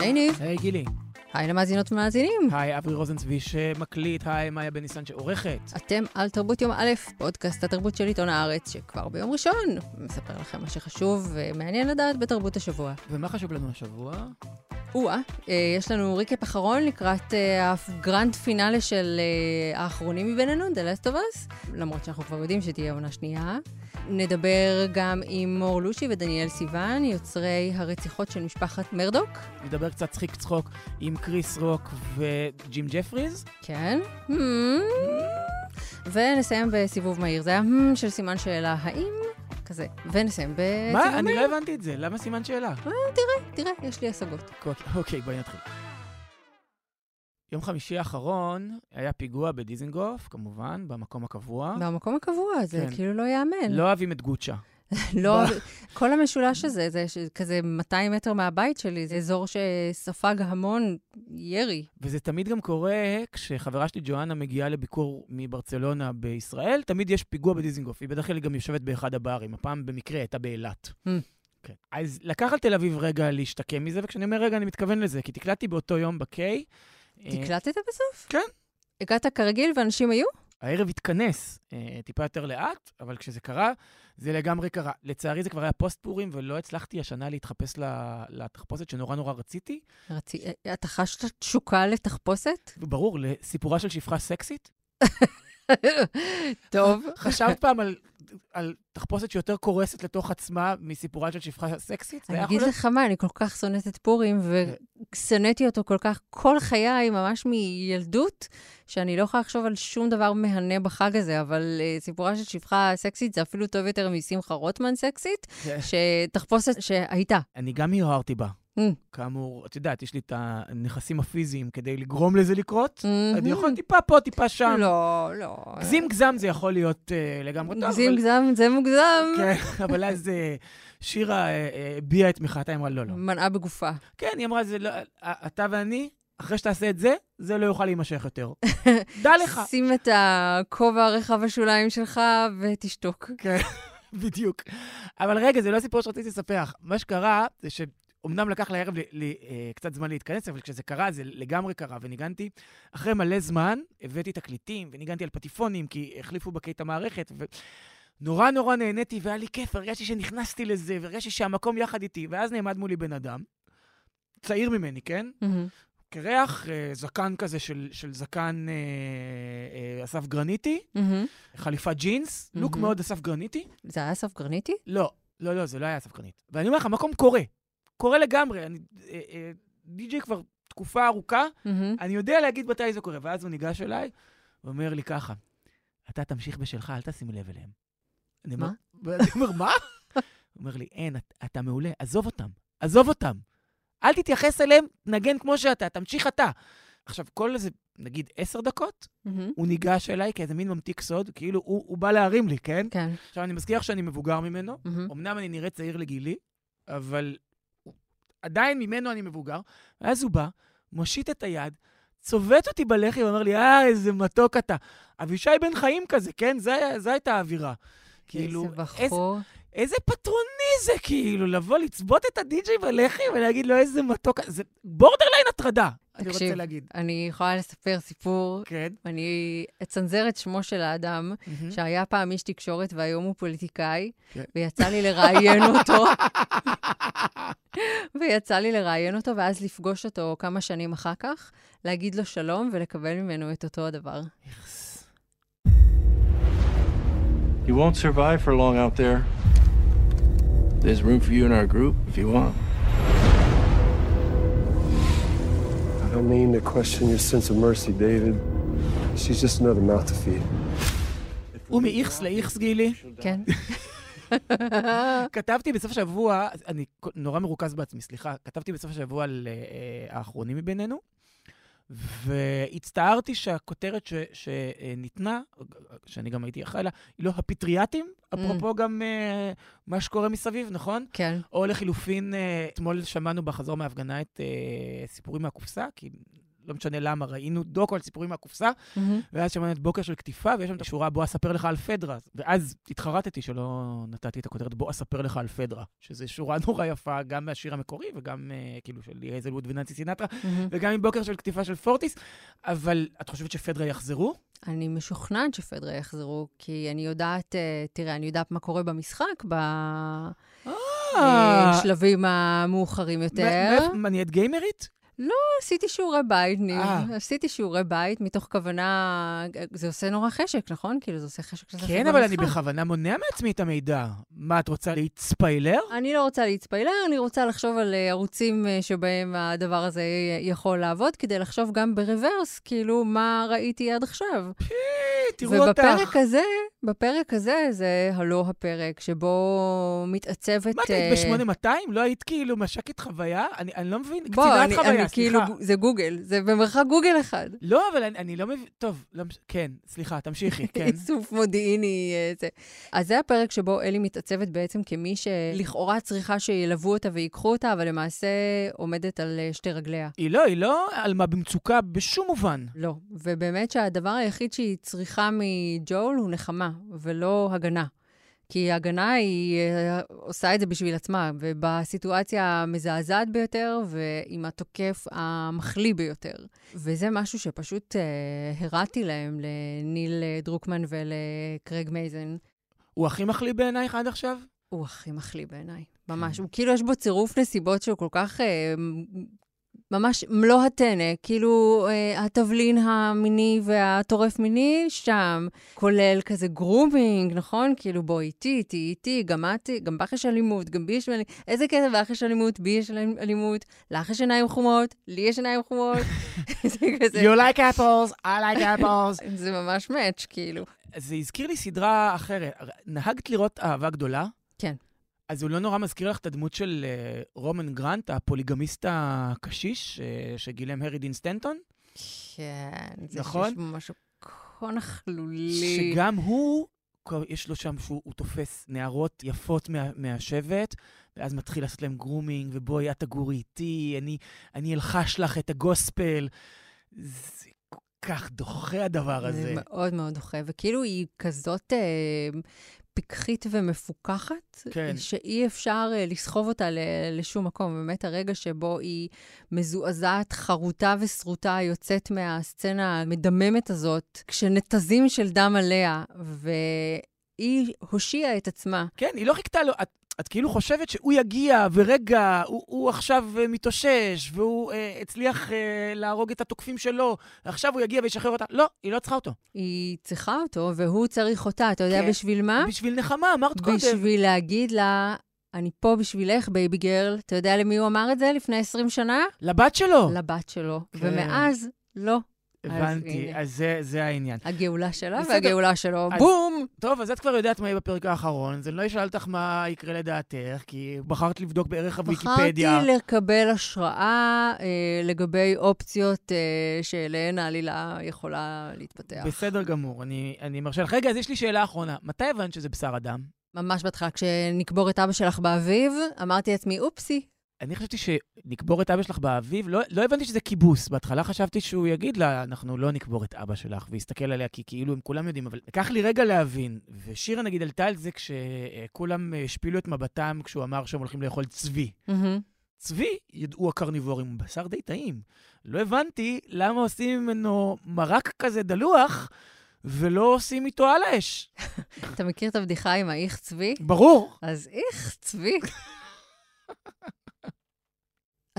היי ניב. היי גילי. היי למאזינות ומאזינים. היי אברי רוזנצבי שמקליט, היי מאיה בן ניסן שעורכת. אתם על תרבות יום א', פודקאסט התרבות של עיתון הארץ, שכבר ביום ראשון מספר לכם מה שחשוב ומעניין לדעת בתרבות השבוע. ומה חשוב לנו השבוע? או-אה, אה, יש לנו ריקאפ אחרון לקראת אה, ה grand finale של אה, האחרונים מבינינו, The Last of Us, למרות שאנחנו כבר יודעים שתהיה עונה שנייה. נדבר גם עם מור לושי ודניאל סיוון, יוצרי הרציחות של משפחת מרדוק. נדבר קצת צחיק צחוק עם קריס רוק וג'ים ג'פריז. כן. ונסיים בסיבוב מהיר. זה היה של סימן שאלה, האם? כזה. ונסיים מהיר. מה? אני לא הבנתי את זה. למה סימן שאלה? תראה, יש לי השגות. אוקיי, בואי נתחיל. יום חמישי האחרון היה פיגוע בדיזנגוף, כמובן, במקום הקבוע. במקום הקבוע, זה כן. כאילו לא ייאמן. לא אוהבים את גוצ'ה. לא, כל המשולש הזה, זה כזה 200 מטר מהבית שלי, זה אזור שספג המון ירי. וזה תמיד גם קורה כשחברה שלי ג'ואנה מגיעה לביקור מברצלונה בישראל, תמיד יש פיגוע בדיזנגוף. היא בדרך כלל גם יושבת באחד הברים, הפעם במקרה הייתה באילת. Mm. כן. אז לקח על תל אביב רגע להשתקם מזה, וכשאני אומר רגע, אני מתכוון לזה, כי תקלטתי באותו יום בקיי. אה, תקלטת בסוף? כן. הגעת כרגיל ואנשים היו? הערב התכנס אה, טיפה יותר לאט, אבל כשזה קרה, זה לגמרי קרה. לצערי זה כבר היה פוסט פורים, ולא הצלחתי השנה להתחפש לתחפושת שנורא נורא רציתי. רצי... אתה חשת תשוקה לתחפושת? ברור, לסיפורה של שפחה סקסית. טוב. חשבת פעם על, על תחפושת שיותר קורסת לתוך עצמה מסיפורה של שפחה סקסית? אני אגיד לך מה, אני כל כך שונאת את פורים, ושנאתי אותו כל כך כל חיי, ממש מילדות, שאני לא יכולה לחשוב על שום דבר מהנה בחג הזה, אבל uh, סיפורה של שפחה סקסית זה אפילו טוב יותר משמחה רוטמן סקסית, כן. שתחפושת שהייתה. אני גם הרהרתי בה. Mm. כאמור, את יודעת, יש לי את הנכסים הפיזיים כדי לגרום לזה לקרות. מהמם. אני יכול טיפה פה, טיפה שם. לא, לא. גזים גזם זה יכול להיות אה, לגמרי טוב. גזים אבל- גזם, זה מוגזם. כן, אבל אז אה, שירה אה, הביעה את מחאתה, אמרה, לא, לא. מנעה בגופה. כן, היא אמרה, לא, אתה ואני, אחרי שתעשה את זה, זה לא יוכל להימשך יותר. דע לך. שים את הכובע הרחב השוליים שלך ותשתוק. כן, בדיוק. אבל רגע, זה לא הסיפור שרציתי לספר. מה שקרה, זה שאומנם לקח לערב ל, ל, אה, קצת זמן להתכנס, אבל כשזה קרה, זה לגמרי קרה. וניגנתי, אחרי מלא זמן, הבאתי תקליטים, וניגנתי על פטיפונים, כי החליפו בקי את המערכת, ונורא נורא נהניתי, והיה לי כיף, הרגשתי שנכנסתי לזה, והרגשתי שהמקום יחד איתי. ואז נעמד מולי בן אדם, צעיר ממני, כן? מהמם. קרח, אה, זקן כזה של, של זקן אה, אה, אסף גרניטי, מהמם. חליפת ג'ינס, לוק מהמם. מאוד אסף גרניטי. זה היה אסף גרניטי? לא, לא, לא, זה לא היה ספקנית. ואני אומר לך, המקום קורה. קורה לגמרי. אני אה, אה, די.ג'יי כבר תקופה ארוכה. אני יודע להגיד מתי זה קורה. ואז הוא ניגש אליי ואומר לי ככה, אתה תמשיך בשלך, אל תשים לב אליהם. אני אומר, ואני אומר, מה? הוא אומר לי, אין, את- אתה מעולה, עזוב אותם, עזוב אותם. אל תתייחס אליהם, נגן כמו שאתה, תמשיך אתה. עכשיו, כל איזה, נגיד, עשר דקות, מהמם. הוא ניגש אליי כאיזה מין ממתיק סוד, כאילו הוא, הוא בא להרים לי, כן? כן. עכשיו, אני מזכיר לך שאני מבוגר ממנו, מהמם. אמנם אני נראה צעיר לגילי, אבל עדיין ממנו אני מבוגר. ואז הוא בא, מושיט את היד, צובט אותי בלחי ואומר לי, אה, איזה מתוק אתה. אבישי בן חיים כזה, כן? זו הייתה האווירה. כאילו, איזה איזה, בחור. איזה פטרוני זה, כאילו, לבוא לצבות את הדי-ג'יי בלחי ולהגיד לו, איזה מתוק, זה בורדרליין הטרדה, אני רוצה תקשיב. להגיד. אני יכולה לספר סיפור. כן. אני אצנזר את שמו של האדם, מהמם. שהיה פעם איש תקשורת והיום הוא פוליטיקאי, כן. ויצא לי לראיין אותו, ויצא לי לראיין אותו, ואז לפגוש אותו כמה שנים אחר כך, להגיד לו שלום ולקבל ממנו את אותו הדבר. איכס. You won't survive for long out there. There's room for you in our group if you want. I don't mean to question your sense of mercy, David. She's just another mouth to feed. הוא מאיכס לאיכס, גילי. כן? כתבתי בסוף השבוע, אני נורא מרוכז בעצמי, סליחה, כתבתי בסוף השבוע על אה, האחרונים מבינינו, והצטערתי שהכותרת ש, שניתנה, שאני גם הייתי אחראי לה, היא לא הפטריאטים, אפרופו גם אה, מה שקורה מסביב, נכון? כן. או לחילופין, אה, אתמול שמענו בחזור מההפגנה את אה, סיפורים מהקופסה, כי לא משנה למה, ראינו דוקו על סיפורים מהקופסה, מהמם. ואז שמענו את בוקר של קטיפה, ויש שם את השורה, בוא אספר לך על פדרה. ואז התחרטתי שלא נתתי את הכותרת, בוא אספר לך על פדרה, שזו שורה נורא יפה, גם מהשיר המקורי, וגם אה, כאילו של ליאזל ווד וננסי סינטרה, מהמם. וגם עם בוקר של קטיפה של פורטיס, אבל את חושבת שפדרה יחזרו? אני משוכנעת שפדרה יחזרו, כי אני יודעת, אה, תראה, אני יודעת מה קורה במשחק בשלבים המאוחרים יותר. מה, נהיית גיימרית? עשיתי שיעורי בית, ניב. אה. עשיתי שיעורי בית מתוך כוונה... זה עושה נורא חשק, נכון? כאילו, זה עושה חשק כן, אבל אני. בכוונה מונע מעצמי את המידע. מה, את רוצה להתספיילר? אני לא רוצה להצפיילר, אני רוצה לחשוב על אה, ערוצים אה, שבהם הדבר הזה יכול לעבוד, כדי לחשוב גם ברוורס, כאילו, מה ראיתי עד עכשיו. תראו אותך. ובפרק הזה, בפרק הזה, זה הלא הפרק שבו מתעצבת... מה, את היית אה, ב-8200? לא היית כאילו מש"קית חוויה? אני אני לא מבין, בוא, קצינת אני, חוויה, אני כאילו, סליחה. זה גוגל, זה במרחק גוגל אחד. לא, אבל אני אני לא מבין... טוב, לא כן, סליחה, תמשיכי, כן. איסוף מודיעיני. זה. אז זה הפרק שבו אלי מתעצבת בעצם כמי שלכאורה צריכה שילוו אותה ויקחו אותה, אבל למעשה עומדת על אה, שתי רגליה. היא לא, היא לא עלמה במצוקה בשום מובן. לא. ובאמת שהדבר היחיד שהיא צריכה מג'ול הוא נחמה, ולא הגנה. כי הגנה היא אה, עושה את זה בשביל עצמה, ובסיטואציה המזעזעת ביותר, ועם התוקף המחליא ביותר. וזה משהו שפשוט אה, הראתי להם, לניל אה, דרוקמן ולקרג מייזן. הוא הכי מחליא בעינייך עד עכשיו? הוא הכי מחליא בעיניי, ממש. הוא כאילו, יש בו צירוף נסיבות שהוא כל כך... אה, ממש מלוא הטנא, כאילו אה, התבלין המיני והטורף מיני שם, כולל כזה גרומינג, נכון? כאילו בואי איתי, איתי, איתי, גם את, גם בך יש אלימות, גם בי יש אלימות. איזה קטע, לך יש אלימות, בי יש אלימות, לך יש עיניים חומות, לי יש עיניים חומות. זה כזה, You like apples, I like apples. זה ממש מאץ', כאילו. זה הזכיר לי סדרה אחרת. נהגת לראות אהבה גדולה? כן. אז הוא לא נורא מזכיר לך את הדמות של אה, רומן גרנט, הפוליגמיסט הקשיש, אה, שגילם הרי דין סטנטון? כן, זה נכון? שיש בו משהו כזה נכלולי. שגם הוא, יש לו שם שהוא הוא תופס נערות יפות מה, מהשבט, ואז מתחיל לעשות להם grooming, ובואי, את תגורי איתי, אני, אני אלחש לך את ה gospel. זה כך דוחה הדבר הזה. זה מאוד מאוד דוחה, וכאילו היא כזאת אה, פיקחית ומפוקחת, כן. שאי אפשר אה, לסחוב אותה ל- לשום מקום. באמת הרגע שבו היא מזועזעת, חרוטה ושרוטה, יוצאת מהסצנה המדממת הזאת, כשנתזים של דם עליה, והיא הושיעה את עצמה. כן, היא לא חיכתה לו. את, את כאילו חושבת שהוא יגיע, ורגע, הוא, הוא עכשיו אה, מתאושש, והוא אה, הצליח אה, להרוג את התוקפים שלו, ועכשיו הוא יגיע וישחרר אותה. לא, היא לא צריכה אותו. היא צריכה אותו, והוא צריך אותה. אתה יודע כן. בשביל מה? בשביל נחמה, אמרת קודם. בשביל להגיד לה, אני פה בשבילך, baby girl. אתה יודע למי הוא אמר את זה לפני 20 שנה? לבת שלו. לבת שלו. כן. ומאז, לא. הבנתי. אז זה, זה העניין. הגאולה שלה. והגאולה שלו, אז- בום! טוב, אז את כבר יודעת מה יהיה בפרק האחרון, אז אני לא אשאל אותך מה יקרה לדעתך, כי בחרת לבדוק בערך הוויקיפדיה. בחרתי לקבל השראה אה, לגבי אופציות אה, שאליהן העלילה יכולה להתפתח. בסדר גמור, אני, אני מרשה לך. רגע, אז יש לי שאלה אחרונה. מתי הבנת שזה בשר אדם? ממש בהתחלה, כשנקבור את אבא שלך באביב, אמרתי לעצמי, אופסי. אני חשבתי שנקבור את אבא שלך באביב, לא, לא הבנתי שזה כיבוס. בהתחלה חשבתי שהוא יגיד לה, אנחנו לא נקבור את אבא שלך, ויסתכל עליה, כי כאילו הם כולם יודעים, אבל לקח לי רגע להבין. ושירה נגיד עלתה על זה כשכולם השפילו את מבטם כשהוא אמר שהם הולכים לאכול צבי. מהמם. צבי, ידעו הקרניבורים, הוא בשר די טעים. לא הבנתי למה עושים ממנו מרק כזה דלוח, ולא עושים איתו על האש. אתה מכיר את הבדיחה עם האיך צבי? ברור. אז איך צבי.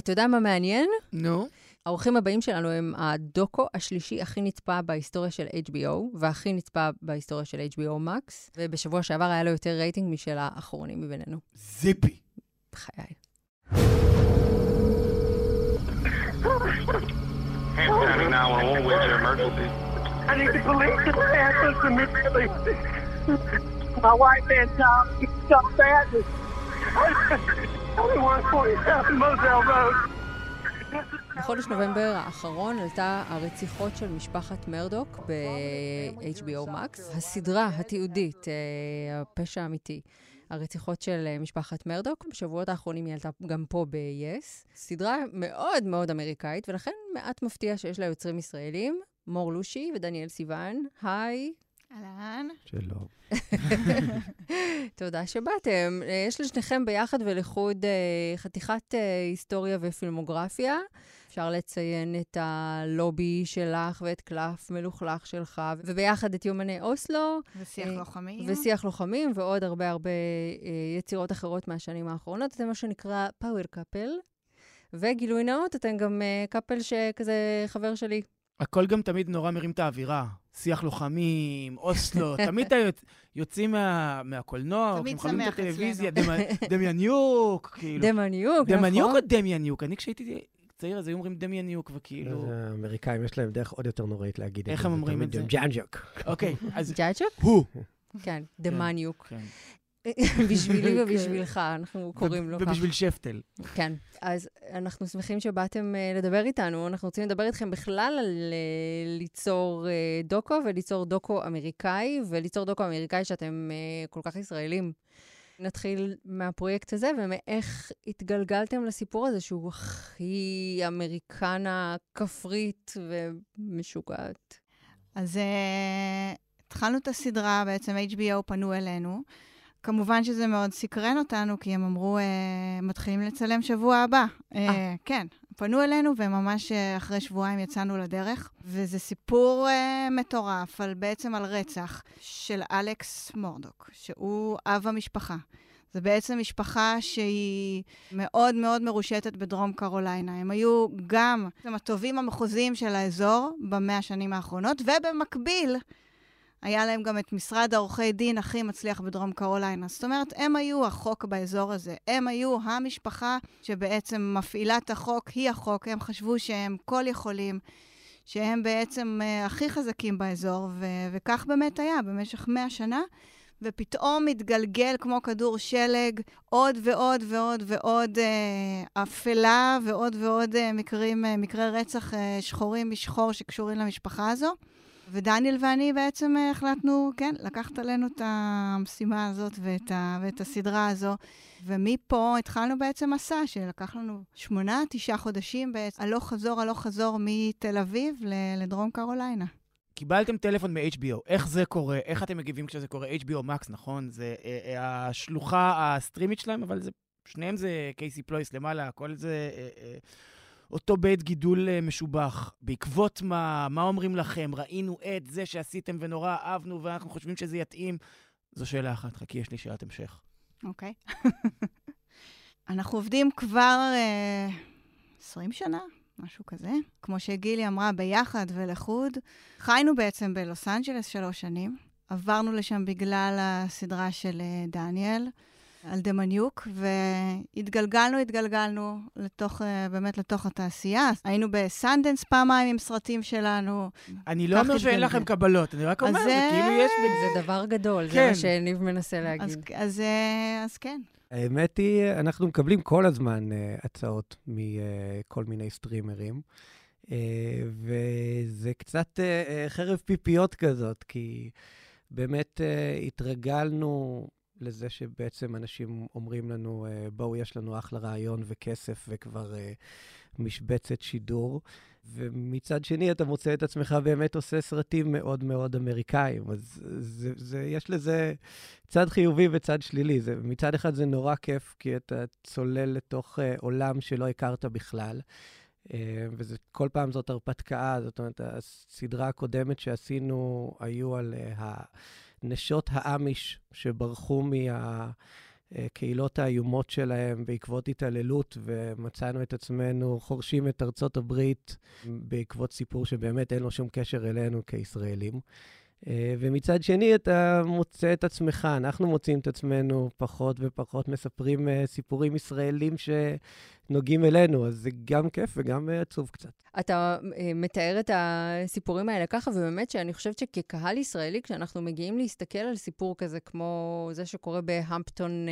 אתה יודע מה מעניין? נו. האורחים הבאים שלנו הם הדוקו השלישי הכי נצפה בהיסטוריה של HBO, והכי נצפה בהיסטוריה של HBO Max, ובשבוע שעבר היה לו יותר רייטינג משל האחרונים מבינינו. זיפי. בחיי. Hampton 911, where's your emergency? I need the police to answer immediately. My wife and child got badly. 2147 Moselle Road. בחודש נובמבר האחרון עלתה הרציחות של משפחת מרדוק ב-HBO Max, הסדרה התיעודית, אה, הפשע האמיתי. הרציחות של אה, משפחת מרדוק. בשבועות האחרונים היא עלתה גם פה ב-yes. סדרה מאוד מאוד אמריקאית, ולכן מעט מפתיע שיש לה יוצרים ישראלים, מור לושי ודניאל סיוון. היי. אהלן. שלום. תודה שבאתם. אה, יש לשניכם ביחד ולחוד אה, חתיכת אה, היסטוריה ופילמוגרפיה. אפשר לציין את הלובי שלך ואת קלף מלוכלך שלך, וביחד את יומני אוסלו. ושיח אה, לוחמים. ושיח לוחמים, ועוד הרבה הרבה אה, יצירות אחרות מהשנים האחרונות. אתם מה שנקרא power couple. וגילוי נאות, אתם גם אה, couple שכזה חבר שלי. הכל גם תמיד נורא מרים את האווירה. שיח לוחמים, אוסלו, תמיד. יוצאים מה... מהקולנוע, תמיד הולכים עם שמח הטלוויזיה, דמ... דמיאניוק, כאילו. דמניוק, נכון? דמיאניוק או דמיאניוק? אני כשהייתי צעיר אז היו אומרים דמיאניוק, וכאילו... האמריקאים יש להם דרך עוד יותר נוראית להגיד את זה. איך הם אומרים את זה? ג'אנג'וק. אוקיי, אז ג'אג'וק? הוא. כן, דמניוק. כן. בשבילי ובשבילך, אנחנו קוראים לו ככה. ובשביל שפטל. כן. אז אנחנו שמחים שבאתם uh, לדבר איתנו. אנחנו רוצים לדבר איתכם בכלל על uh, ליצור uh, דוקו וליצור דוקו אמריקאי, וליצור דוקו אמריקאי שאתם כל כך ישראלים. נתחיל מהפרויקט הזה ומאיך התגלגלתם לסיפור הזה, שהוא הכי אמריקנה כפרית ומשוגעת. אז התחלנו את הסדרה, בעצם HBO פנו אלינו. כמובן שזה מאוד סקרן אותנו, כי הם אמרו, uh, מתחילים לצלם שבוע הבא. Uh, כן, פנו אלינו, וממש uh, אחרי שבועיים יצאנו לדרך. וזה סיפור uh, מטורף, על, בעצם על רצח של אלכס מורדוק, שהוא אב המשפחה. זה בעצם משפחה שהיא מאוד מאוד מרושתת בדרום קרוליינה. הם היו גם הם הטובים המחוזיים של האזור במאה השנים האחרונות, ובמקביל, היה להם גם את משרד העורכי דין הכי מצליח בדרום קרוליינה. זאת אומרת, הם היו החוק באזור הזה. הם היו המשפחה שבעצם מפעילה את החוק, היא החוק. הם חשבו שהם כל יכולים, שהם בעצם uh, הכי חזקים באזור, ו- וכך באמת היה במשך מאה שנה. ופתאום מתגלגל כמו כדור שלג עוד ועוד ועוד ועוד אה, אפלה ועוד ועוד אה, מקרים, אה, מקרי רצח אה, שחורים משחור שקשורים למשפחה הזו. ודניאל ואני בעצם אה, החלטנו, כן, לקחת עלינו את המשימה הזאת ואת, ה, ואת הסדרה הזו. ומפה התחלנו בעצם מסע שלקח לנו שמונה, תשעה חודשים בעצם, הלוך חזור, הלוך חזור מתל אביב לדרום קרוליינה. קיבלתם טלפון מ-HBO, איך זה קורה? איך אתם מגיבים כשזה קורה? HBO Max, נכון? זה אה, אה, השלוחה הסטרימית שלהם, אבל זה, שניהם זה קייסי פלויס למעלה, הכל זה אה, אה, אותו בית גידול אה, משובח. בעקבות מה, מה אומרים לכם? ראינו את זה שעשיתם ונורא אהבנו ואנחנו חושבים שזה יתאים. זו שאלה אחת, חכי, יש לי שאלת המשך. אוקיי. אנחנו עובדים כבר אה, 20 שנה, משהו כזה. כמו שגילי אמרה, ביחד ולחוד. חיינו בעצם בלוס אנג'לס שלוש שנים. עברנו לשם בגלל הסדרה של אה, דניאל, על דמניוק, והתגלגלנו, התגלגלנו לתוך, אה, באמת לתוך התעשייה. היינו בסנדנס פעמיים עם סרטים שלנו. אני לא אומר שאין. לכם קבלות, אני רק אז אומר, זה זה- כאילו יש... בזה- זה דבר גדול, זה כן. מה שניב מנסה להגיד. אז, אה, אז כן. האמת היא, אנחנו מקבלים כל הזמן uh, הצעות מכל מיני סטרימרים, uh, וזה קצת uh, חרב פיפיות כזאת, כי באמת uh, התרגלנו לזה שבעצם אנשים אומרים לנו, uh, בואו, יש לנו אחלה רעיון וכסף וכבר uh, משבצת שידור. ומצד שני, אתה מוצא את עצמך באמת עושה סרטים מאוד מאוד אמריקאים. אז זה, זה, יש לזה צד חיובי וצד שלילי. זה, מצד אחד זה נורא כיף, כי אתה צולל לתוך uh, עולם שלא הכרת בכלל. Uh, וזה, כל פעם זאת הרפתקה, זאת אומרת, הסדרה הקודמת שעשינו היו על uh, הנשות האמיש שברחו מה... הקהילות האיומות שלהם בעקבות התעללות, ומצאנו את עצמנו חורשים את ארצות הברית בעקבות סיפור שבאמת אין לו שום קשר אלינו כישראלים. אה, ומצד שני, אתה מוצא את עצמך, אנחנו מוצאים את עצמנו פחות ופחות מספרים אה, סיפורים ישראלים שנוגעים אלינו, אז זה גם כיף וגם אה, עצוב קצת. אתה מתאר את הסיפורים האלה ככה, ובאמת שאני חושבת שכקהל ישראלי, כשאנחנו מגיעים להסתכל על סיפור כזה כמו זה שקורה בהמפטון,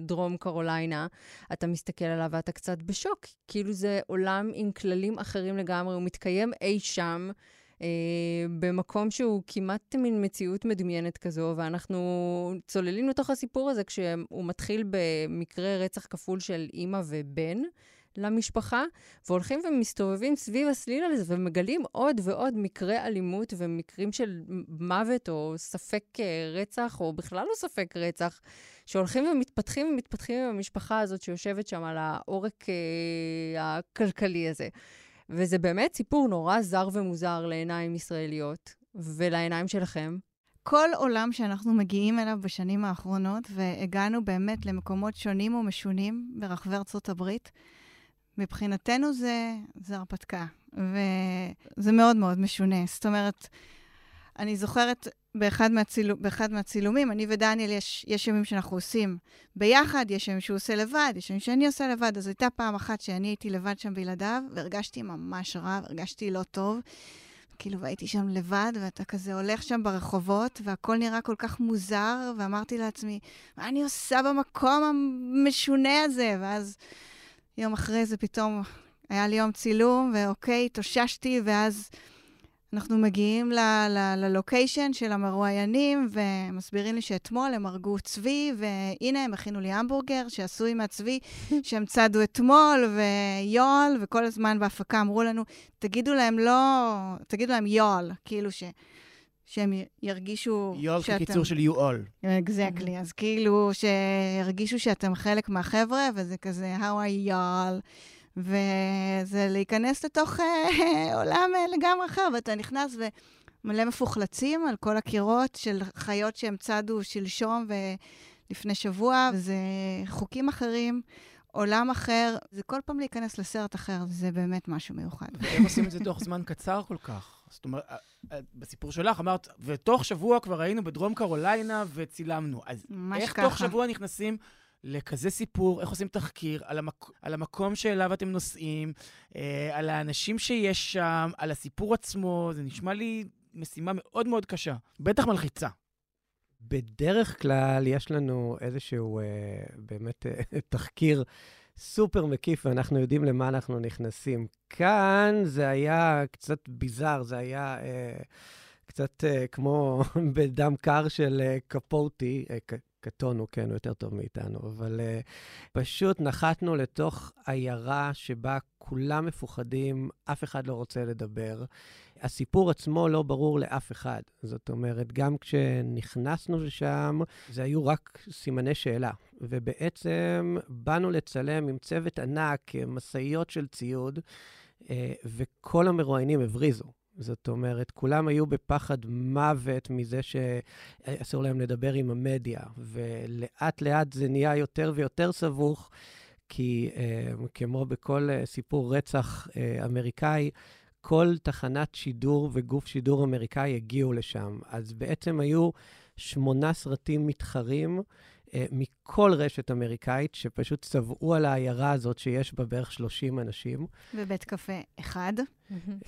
דרום קרוליינה, אתה מסתכל עליו ואתה קצת בשוק. כאילו זה עולם עם כללים אחרים לגמרי, הוא מתקיים אי שם. אה, במקום שהוא כמעט מין מציאות מדמיינת כזו, ואנחנו צוללים לתוך הסיפור הזה כשהוא מתחיל במקרה רצח כפול של אימא ובן. למשפחה, והולכים ומסתובבים סביב הסליל הזה ומגלים עוד ועוד מקרי אלימות ומקרים של מוות או ספק אה, רצח, או בכלל לא ספק רצח, שהולכים ומתפתחים ומתפתחים עם המשפחה הזאת שיושבת שם על העורק אה, הכלכלי הזה. וזה באמת סיפור נורא זר ומוזר לעיניים ישראליות, ולעיניים שלכם. כל עולם שאנחנו מגיעים אליו בשנים האחרונות, והגענו באמת למקומות שונים ומשונים ברחבי ארצות הברית, מבחינתנו זה, זה הרפתקה, וזה מאוד מאוד משונה. זאת אומרת, אני זוכרת באחד, מהצילו, באחד מהצילומים, אני ודניאל, יש, יש ימים שאנחנו עושים ביחד, יש ימים שהוא עושה לבד, יש ימים שאני עושה לבד. אז הייתה פעם אחת שאני הייתי לבד שם בלעדיו, והרגשתי ממש רע, הרגשתי לא טוב. כאילו, והייתי שם לבד, ואתה כזה הולך שם ברחובות, והכל נראה כל כך מוזר, ואמרתי לעצמי, מה אני עושה במקום המשונה הזה? ואז יום אחרי זה פתאום היה לי יום צילום, ואוקיי, התאוששתי, ואז אנחנו מגיעים ללוקיישן של המרואיינים, ומסבירים לי שאתמול הם הרגו צבי, והנה, הם הכינו לי המבורגר שעשוי מהצבי שהם צדו אתמול, ויואל, וכל הזמן בהפקה אמרו לנו, תגידו להם לא, תגידו להם יואל, כאילו ש... שהם ירגישו יואל שאתם... כקיצור של you all. אקזקטלי, אז כאילו שירגישו שאתם חלק מהחבר'ה, וזה כזה, how are y'all? וזה להיכנס לתוך אה, עולם אה, לגמרי אחר, ואתה נכנס ומלא מפוחלצים על כל הקירות של חיות שהם צדו שלשום ולפני שבוע, וזה חוקים אחרים. עולם אחר, זה כל פעם להיכנס לסרט אחר, זה באמת משהו מיוחד. ואיך עושים את זה תוך זמן קצר כל כך? זאת אומרת, אה, בסיפור שלך אמרת, ותוך שבוע כבר היינו בדרום קרוליינה וצילמנו. אז איך ככה. תוך שבוע נכנסים לכזה סיפור, איך עושים תחקיר על, המק... על המקום שאליו אתם נוסעים, אה, על האנשים שיש שם, על הסיפור עצמו, זה נשמע לי משימה מאוד מאוד קשה, בטח מלחיצה. בדרך כלל יש לנו איזשהו אה, באמת אה, תחקיר סופר מקיף, ואנחנו יודעים למה אנחנו נכנסים. כאן זה היה קצת ביזאר, זה היה אה, קצת אה, כמו בדם קר של אה, קפוטי, אה, ק- קטון הוא כן, הוא יותר טוב מאיתנו, אבל אה, פשוט נחתנו לתוך עיירה שבה כולם מפוחדים, אף אחד לא רוצה לדבר. הסיפור עצמו לא ברור לאף אחד. זאת אומרת, גם כשנכנסנו לשם, זה היו רק סימני שאלה. ובעצם באנו לצלם עם צוות ענק, משאיות של ציוד, אה, וכל המרואיינים הבריזו. זאת אומרת, כולם היו בפחד מוות מזה שאסור להם לדבר עם המדיה, ולאט לאט זה נהיה יותר ויותר סבוך, כי אה, כמו בכל אה, סיפור רצח אה, אמריקאי, כל תחנת שידור וגוף שידור אמריקאי הגיעו לשם. אז בעצם היו שמונה סרטים מתחרים מכל רשת אמריקאית, שפשוט צבעו על העיירה הזאת שיש בה בערך 30 אנשים. ובית קפה אחד.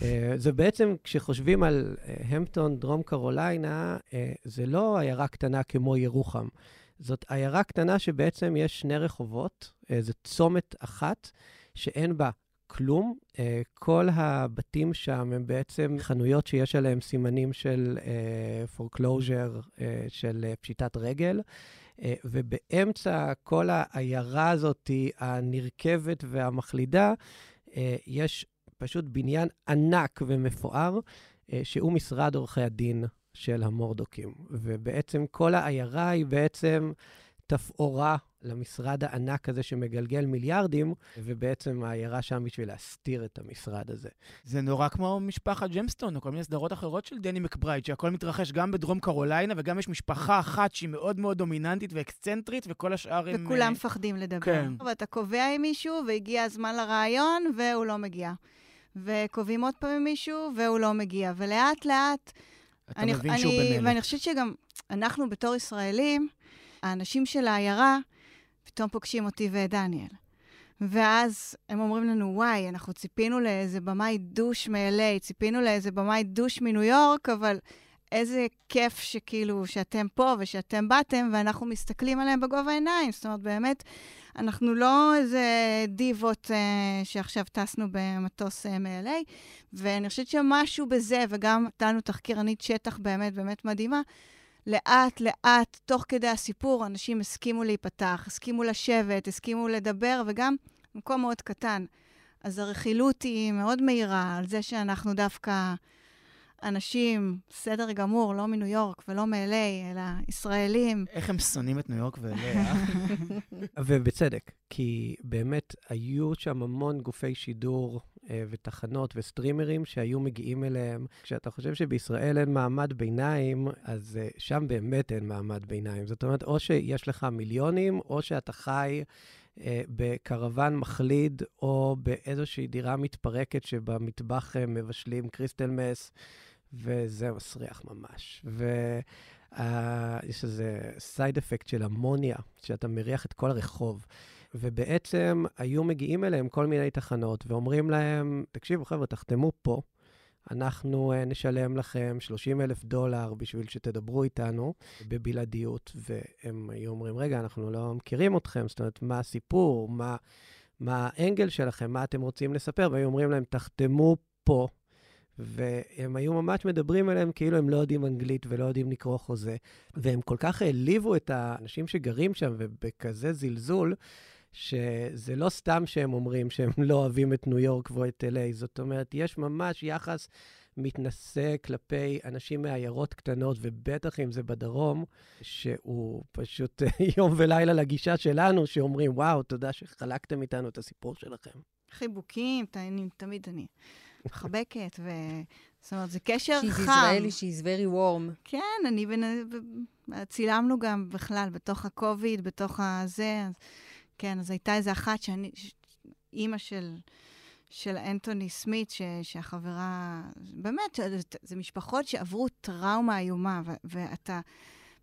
אה, זה בעצם, כשחושבים על אה, המפטון, דרום קרוליינה, אה, זה לא עיירה קטנה כמו ירוחם. זאת עיירה קטנה שבעצם יש שני רחובות, אה, זה צומת אחת, שאין בה כלום. אה, כל הבתים שם הם בעצם חנויות שיש עליהם סימנים של uh, uh, של uh, פשיטת רגל. Uh, ובאמצע כל העיירה הזאת, הנרכבת והמחלידה, uh, יש פשוט בניין ענק ומפואר, uh, שהוא משרד עורכי הדין של המורדוקים. ובעצם כל העיירה היא בעצם תפאורה למשרד הענק הזה שמגלגל מיליארדים, ובעצם העיירה שם בשביל להסתיר את המשרד הזה. זה נורא כמו משפחת ג'מסטון, או כל מיני סדרות אחרות של דני מקברייד, שהכל מתרחש גם בדרום קרוליינה, וגם יש משפחה אחת שהיא מאוד מאוד דומיננטית ואקסצנטרית, וכל השאר הם... וכולם אה, מפחדים לדבר. כן. ואתה קובע עם מישהו, והגיע הזמן לרעיון, והוא לא מגיע. וקובעים עוד פעם עם מישהו, והוא לא מגיע. ולאט לאט אתה אני, מבין אני, שהוא במילא. ואני חושבת שגם אנחנו בתור ישראלים, האנשים של העיירה, פתאום פוגשים אותי ואת דניאל. ואז הם אומרים לנו, וואי, אנחנו ציפינו לאיזה במאי דוש מ-LA, ציפינו לאיזה במאי דוש מניו יורק, אבל איזה כיף שכאילו, שאתם פה ושאתם באתם, ואנחנו מסתכלים עליהם בגובה העיניים. זאת אומרת, באמת, אנחנו לא איזה דיבות אה, שעכשיו טסנו במטוס אה, מ-LA, ואני חושבת שמשהו בזה, וגם נתנו תחקירנית שטח באמת באמת מדהימה, לאט, לאט, תוך כדי הסיפור, אנשים הסכימו להיפתח, הסכימו לשבת, הסכימו לדבר, וגם מקום מאוד קטן. אז הרכילות היא מאוד מהירה על זה שאנחנו דווקא אנשים, בסדר גמור, לא מניו יורק ולא מ-LA, אלא ישראלים. איך הם שונאים את ניו יורק ואליה? ובצדק, כי באמת היו שם המון גופי שידור אה, ותחנות וסטרימרים שהיו מגיעים אליהם. כשאתה חושב שבישראל אין מעמד ביניים, אז אה, שם באמת אין מעמד ביניים. זאת אומרת, או שיש לך מיליונים, או שאתה חי אה, בקרוון מחליד, או באיזושהי דירה מתפרקת שבמטבח אה, מבשלים קריסטל מס, וזה מסריח ממש. ו... Uh, איזה סייד אפקט של אמוניה, שאתה מריח את כל הרחוב. ובעצם היו מגיעים אליהם כל מיני תחנות ואומרים להם, תקשיבו, חבר'ה, תחתמו פה, אנחנו uh, נשלם לכם 30 אלף דולר בשביל שתדברו איתנו בבלעדיות. והם היו אומרים, רגע, אנחנו לא מכירים אתכם, זאת אומרת, מה הסיפור, מה, מה האנגל שלכם, מה אתם רוצים לספר, והיו אומרים להם, תחתמו פה. והם היו ממש מדברים אליהם כאילו הם לא יודעים אנגלית ולא יודעים לקרוא חוזה. והם כל כך העליבו את האנשים שגרים שם, ובכזה זלזול, שזה לא סתם שהם אומרים שהם לא אוהבים את ניו יורק ואת LA, זאת אומרת, יש ממש יחס מתנשא כלפי אנשים מעיירות קטנות, ובטח אם זה בדרום, שהוא פשוט יום ולילה לגישה שלנו, שאומרים, וואו, תודה שחלקתם איתנו את הסיפור שלכם. חיבוקים, ת- אני- תמיד אני מחבקת, ו... זאת אומרת, זה קשר She's חם. Israeli, she's very warm. כן, אני בין... צילמנו גם בכלל, בתוך הקוביד, בתוך הזה. אז, כן, אז הייתה איזה אחת שאני... ש... אימא של, של אנטוני סמית, ש... שהחברה... באמת, זה, זה משפחות שעברו טראומה איומה, ו... ואתה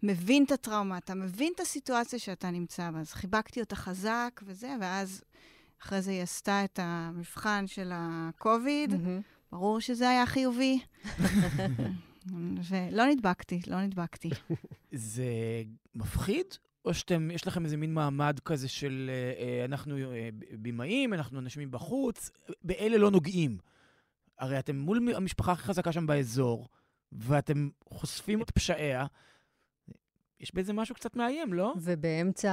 מבין את הטראומה, אתה מבין את הסיטואציה שאתה נמצא בה. אז חיבקתי אותה חזק וזה, ואז אחרי זה היא עשתה את המבחן של הקוביד. מהמם. ברור שזה היה חיובי. ולא נדבקתי, לא נדבקתי. זה מפחיד? או שאתם, יש לכם איזה מין מעמד כזה של אה, אה, אנחנו אה, במאים, אנחנו אנשים מבחוץ, באלה לא נוגעים. הרי אתם מול המשפחה הכי חזקה שם באזור, ואתם חושפים את פשעיה. יש בזה משהו קצת מאיים, לא? ובאמצע,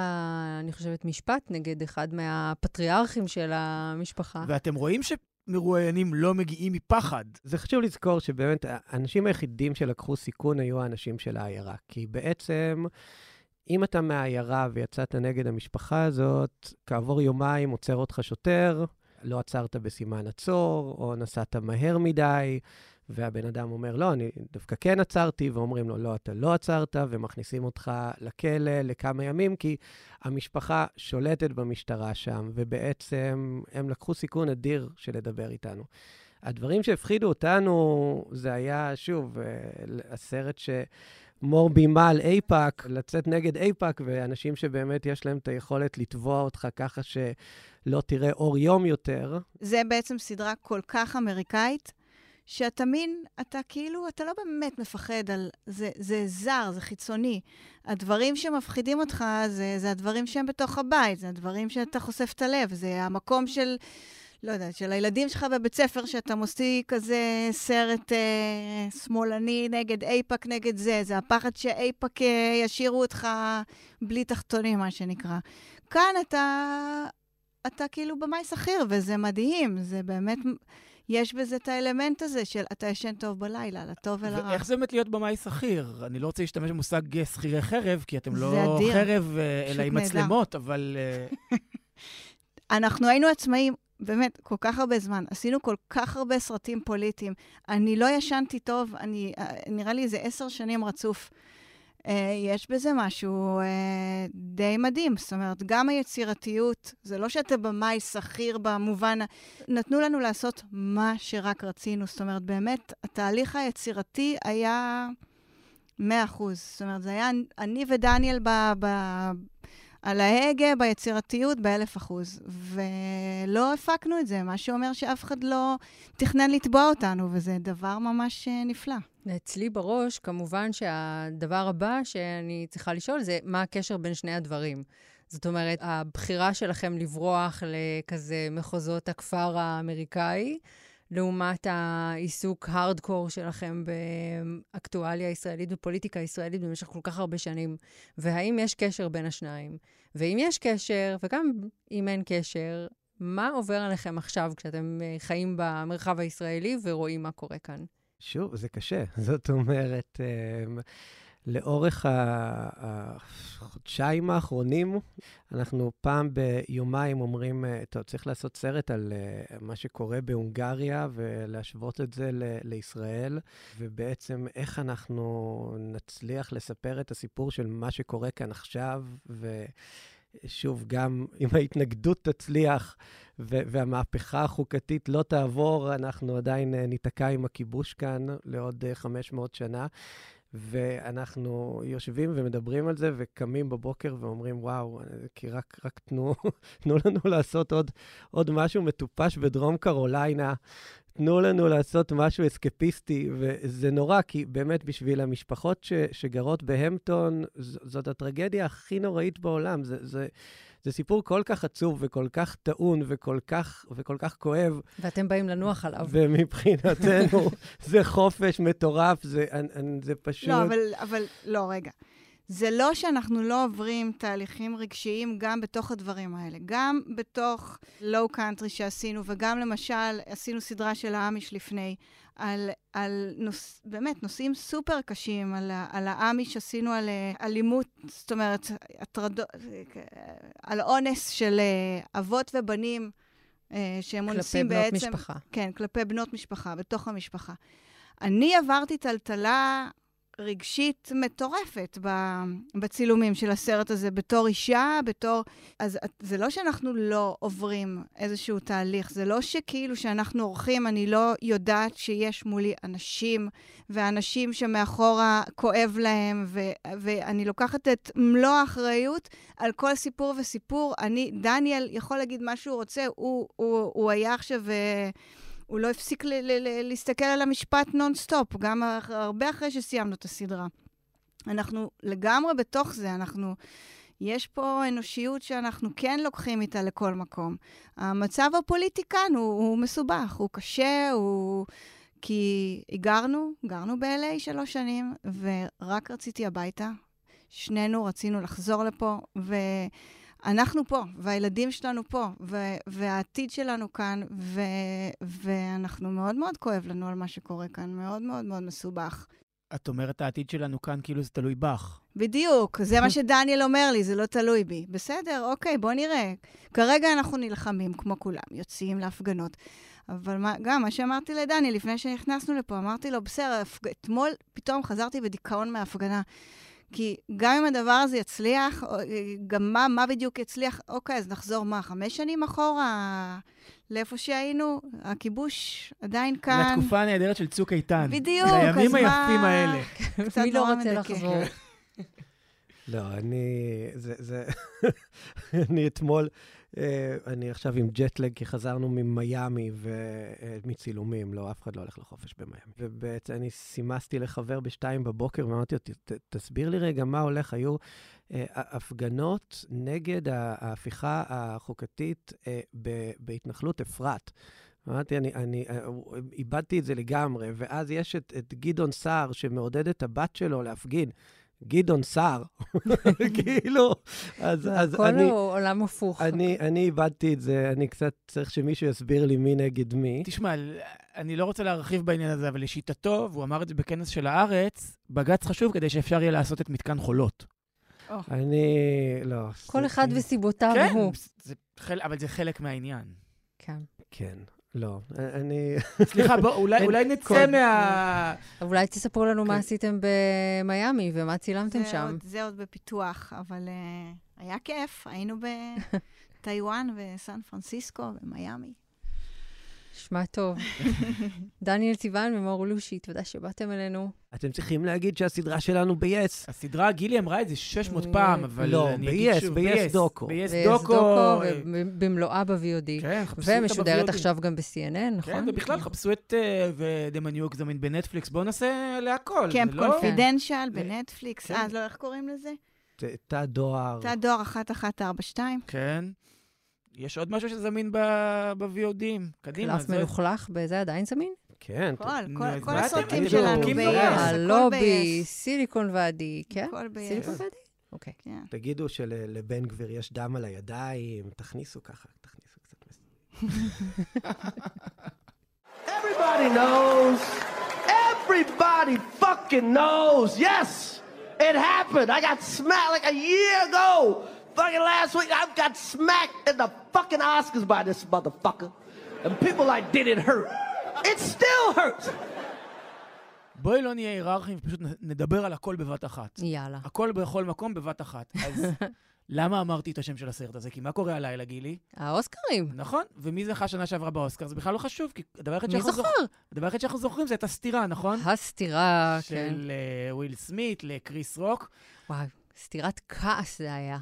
אני חושבת, משפט נגד אחד מהפטריארכים של המשפחה. ואתם רואים שמרואיינים לא מגיעים מפחד. זה חשוב לזכור שבאמת האנשים היחידים שלקחו סיכון היו האנשים של העיירה. כי בעצם, אם אתה מהעיירה ויצאת נגד המשפחה הזאת, כעבור יומיים עוצר אותך שוטר, לא עצרת בסימן עצור, או נסעת מהר מדי, והבן אדם אומר, לא, אני דווקא כן עצרתי, ואומרים לו, לא, אתה לא עצרת, ומכניסים אותך לכלא לכמה ימים, כי המשפחה שולטת במשטרה שם, ובעצם הם לקחו סיכון אדיר של לדבר איתנו. הדברים שהפחידו אותנו, זה היה, שוב, אה, הסרט שמור בימה על אייפאק, לצאת נגד אייפאק, ואנשים שבאמת יש להם את היכולת לתבוע אותך ככה שלא תראה אור יום יותר. זה בעצם סדרה כל כך אמריקאית, שאתה מין, אתה כאילו, אתה לא באמת מפחד על... זה, זה זר, זה חיצוני. הדברים שמפחידים אותך זה, זה הדברים שהם בתוך הבית, זה הדברים שאתה חושף את הלב, זה המקום של... לא יודעת, של הילדים שלך בבית ספר, שאתה מוציא כזה סרט אה, שמאלני נגד אייפאק נגד זה, זה הפחד שאייפאק אה, ישאירו אותך בלי תחתונים, מה שנקרא. כאן אתה, אתה כאילו במאי שכיר, וזה מדהים, זה באמת, יש בזה את האלמנט הזה של אתה ישן טוב בלילה, לטוב ולרע. ואיך זה באמת להיות במאי שכיר? אני לא רוצה להשתמש במושג אה, שכירי חרב, כי אתם לא אדיר. חרב, אה, אלא עם. מצלמות, אבל... אנחנו היינו עצמאים, באמת, כל כך הרבה זמן. עשינו כל כך הרבה סרטים פוליטיים. אני לא ישנתי טוב, אני, אה, נראה לי איזה עשר שנים רצוף. אה, יש בזה משהו אה, די מדהים. זאת אומרת, גם היצירתיות, זה לא שאתה במאי שכיר במובן... נתנו לנו לעשות מה שרק רצינו. זאת אומרת, באמת, התהליך היצירתי היה 100 אחוז. זאת אומרת, זה היה אני ודניאל ב... ב על ההגה, ביצירתיות, באלף אחוז. ולא הפקנו את זה, מה שאומר שאף אחד לא תכנן לתבוע אותנו, וזה דבר ממש אה, נפלא. אצלי בראש, כמובן שהדבר הבא שאני צריכה לשאול זה מה הקשר בין שני הדברים. זאת אומרת, הבחירה שלכם לברוח לכזה מחוזות הכפר האמריקאי, לעומת העיסוק הארדקור שלכם באקטואליה הישראלית ופוליטיקה ישראלית במשך כל כך הרבה שנים, והאם יש קשר בין השניים? ואם יש קשר, וגם אם אין קשר, מה עובר עליכם עכשיו כשאתם אה, חיים במרחב הישראלי ורואים מה קורה כאן? שוב, זה קשה. זאת אומרת, אמ, לאורך החודשיים האחרונים, אנחנו פעם ביומיים אומרים, אה, טוב, צריך לעשות סרט על אה, מה שקורה בהונגריה ולהשוות את זה ל- לישראל, ובעצם איך אנחנו נצליח לספר את הסיפור של מה שקורה כאן עכשיו, ו... שוב, גם אם ההתנגדות תצליח ו- והמהפכה החוקתית לא תעבור, אנחנו עדיין אה, ניתקע עם הכיבוש כאן לעוד אה, 500 שנה. ואנחנו יושבים ומדברים על זה וקמים בבוקר ואומרים, וואו, כי רק, רק תנו, תנו לנו לעשות עוד, עוד משהו מטופש בדרום קרוליינה. תנו לנו לעשות משהו אסקפיסטי, וזה נורא, כי באמת בשביל המשפחות ש, שגרות בהמפטון, זאת הטרגדיה הכי נוראית בעולם. זה, זה, זה סיפור כל כך עצוב וכל כך טעון וכל כך, וכל כך כואב, ואתם באים לנוח עליו. ומבחינתנו זה חופש מטורף, זה, זה פשוט... לא, אבל, אבל, לא, רגע. זה לא שאנחנו לא עוברים תהליכים רגשיים גם בתוך הדברים האלה. גם בתוך לואו קאנטרי שעשינו, וגם למשל עשינו סדרה של האמיש לפני, על, על נוס, באמת נושאים סופר קשים, על, על האמיש עשינו על אה, אלימות, זאת אומרת, הטרדות, על אונס של אה, אבות ובנים, אה, שהם כלפי אונסים בנות בעצם... משפחה. כן, כלפי בנות משפחה, בתוך המשפחה. אני עברתי טלטלה רגשית מטורפת בצילומים של הסרט הזה, בתור אישה, בתור... אז זה לא שאנחנו לא עוברים איזשהו תהליך, זה לא שכאילו שאנחנו עורכים, אני לא יודעת שיש מולי אנשים, ואנשים שמאחורה כואב להם, ו- ואני לוקחת את מלוא האחריות על כל סיפור וסיפור. אני, דניאל יכול להגיד מה שהוא רוצה, הוא, הוא, הוא היה עכשיו... אה, הוא לא הפסיק להסתכל על המשפט נונסטופ, גם הרבה אחרי שסיימנו את הסדרה. אנחנו לגמרי בתוך זה, אנחנו... יש פה אנושיות שאנחנו כן לוקחים איתה לכל מקום. המצב הפוליטי כאן הוא, הוא מסובך, הוא קשה, הוא... כי הגרנו, גרנו ב-LA שלוש שנים, ורק רציתי הביתה. שנינו רצינו לחזור לפה, ואנחנו פה, והילדים שלנו פה, ו- והעתיד שלנו כאן, ו- ואנחנו מאוד מאוד כואב לנו על מה שקורה כאן, מאוד מאוד מאוד מסובך. את אומרת, העתיד שלנו כאן כאילו זה תלוי בך. בדיוק, זה מה שדניאל אומר לי, זה לא תלוי בי. בסדר, אוקיי, בוא נראה. כרגע אנחנו נלחמים כמו כולם, יוצאים להפגנות. אבל מה, גם מה שאמרתי לדניאל לפני שנכנסנו לפה, אמרתי לו, בסדר. אתמול פתאום חזרתי בדיכאון מההפגנה. כי גם אם הדבר הזה יצליח, או- גם מה, מה בדיוק יצליח, אוקיי, אז נחזור מה, חמש שנים אחורה לאיפה שהיינו? הכיבוש עדיין כאן. לתקופה הנהדרת של צוק איתן. בדיוק, אז לימים מה- היפים האלה. קצת מי לא רוצה. לחזור? לא, אני... זה... זה... אני אתמול... אה, אני עכשיו עם ג'טלג, כי חזרנו ממיאמי ומצילומים, לא, אף אחד לא הולך לחופש במיאמי. ובעצם אני סימסתי לחבר בשתיים בבוקר, ואמרתי לו, "ת- ת- תסביר לי רגע מה הולך. היו אה, הפגנות נגד ההפיכה החוקתית אה, בהתנחלות אפרת. אמרתי, אני, אני אה, איבדתי את זה לגמרי, ואז יש את, את גדעון סער שמעודד את הבת שלו להפגין. גדעון סער, כאילו, אז, אז הכל אני, הוא עולם הפוך. אני, אני איבדתי את זה, אני קצת צריך שמישהו יסביר לי מי נגד מי. תשמע, אני לא רוצה להרחיב בעניין הזה, אבל לשיטתו, והוא אמר את זה בכנס של הארץ, בג"ץ חשוב כדי שאפשר יהיה לעשות את מתקן חולות. אני, לא. כל זה- אחד וסיבותיו כן, הוא. זה חל... אבל זה חלק מהעניין. כן. כן. לא, אני... סליחה, בוא, אולי, אולי נצא. מה... אולי תספרו לנו מה כן. עשיתם במיאמי ומה צילמתם זה שם. עוד- זה עוד בפיתוח, אבל אה, היה כיף. היינו בטיוואן וסן פרנסיסקו ומיאמי. נשמע טוב. דניאל סיוון ומור לושי, תודה שבאתם אלינו. אתם צריכים להגיד שהסדרה שלנו ב-yes. הסדרה, גילי אמרה את זה 600 אה, פעם, אבל לא, אני אגיד ב-yes, שוב, ב-yes דוקו. ב-yes דוקו. אה, ובמלואה ב-VOD. כן, חפשו אותה ומשודרת. עכשיו גם ב-CNN, נכון? כן, ובכלל, חפשו את The Man You Examine בנטפליקס, בואו נעשה להכל. קמפ זה לא- קונפידנשל זה- בנטפליקס. כן. אה, לא, איך קוראים לזה? תא דואר. תא דואר 1142. כן. יש עוד משהו שזמין ב- ב-VODים. קדימה. קלף מלוכלך, בזה עדיין זמין? כן. כל, כל- כל הסרטים שלנו? הכל הלובי. סיליקון ואדי, כן? הכל ב-yes. סיליקון ואדי? אוקיי. כן. תגידו שלבן גביר יש דם על הידיים, תכניסו ככה, תכניסו קצת. Everybody knows. Everybody fucking knows. Yes, it happened. I got smacked like a year ago. Fucking last week, I got smacked in the fucking Oscars by this motherfucker. And people like, did it hurt? It still hurts. בואי לא נהיה היררכיים, פשוט נדבר על הכל בבת אחת. יאללה. הכל בכל מקום בבת אחת. אז למה אמרתי את השם של הסרט הזה? כי מה קורה הלילה, גילי? האוסקרים. נכון, ומי זכה שנה שעברה באוסקר? זה בכלל לא חשוב, כי הדבר היחיד מי שאנחנו זוכר? זוכ- הדבר היחיד שאנחנו זוכרים זה את הסטירה, נכון? הסטירה, כן. של אה, וויל סמית לקריס רוק. וואי, סטירת כעס זה היה.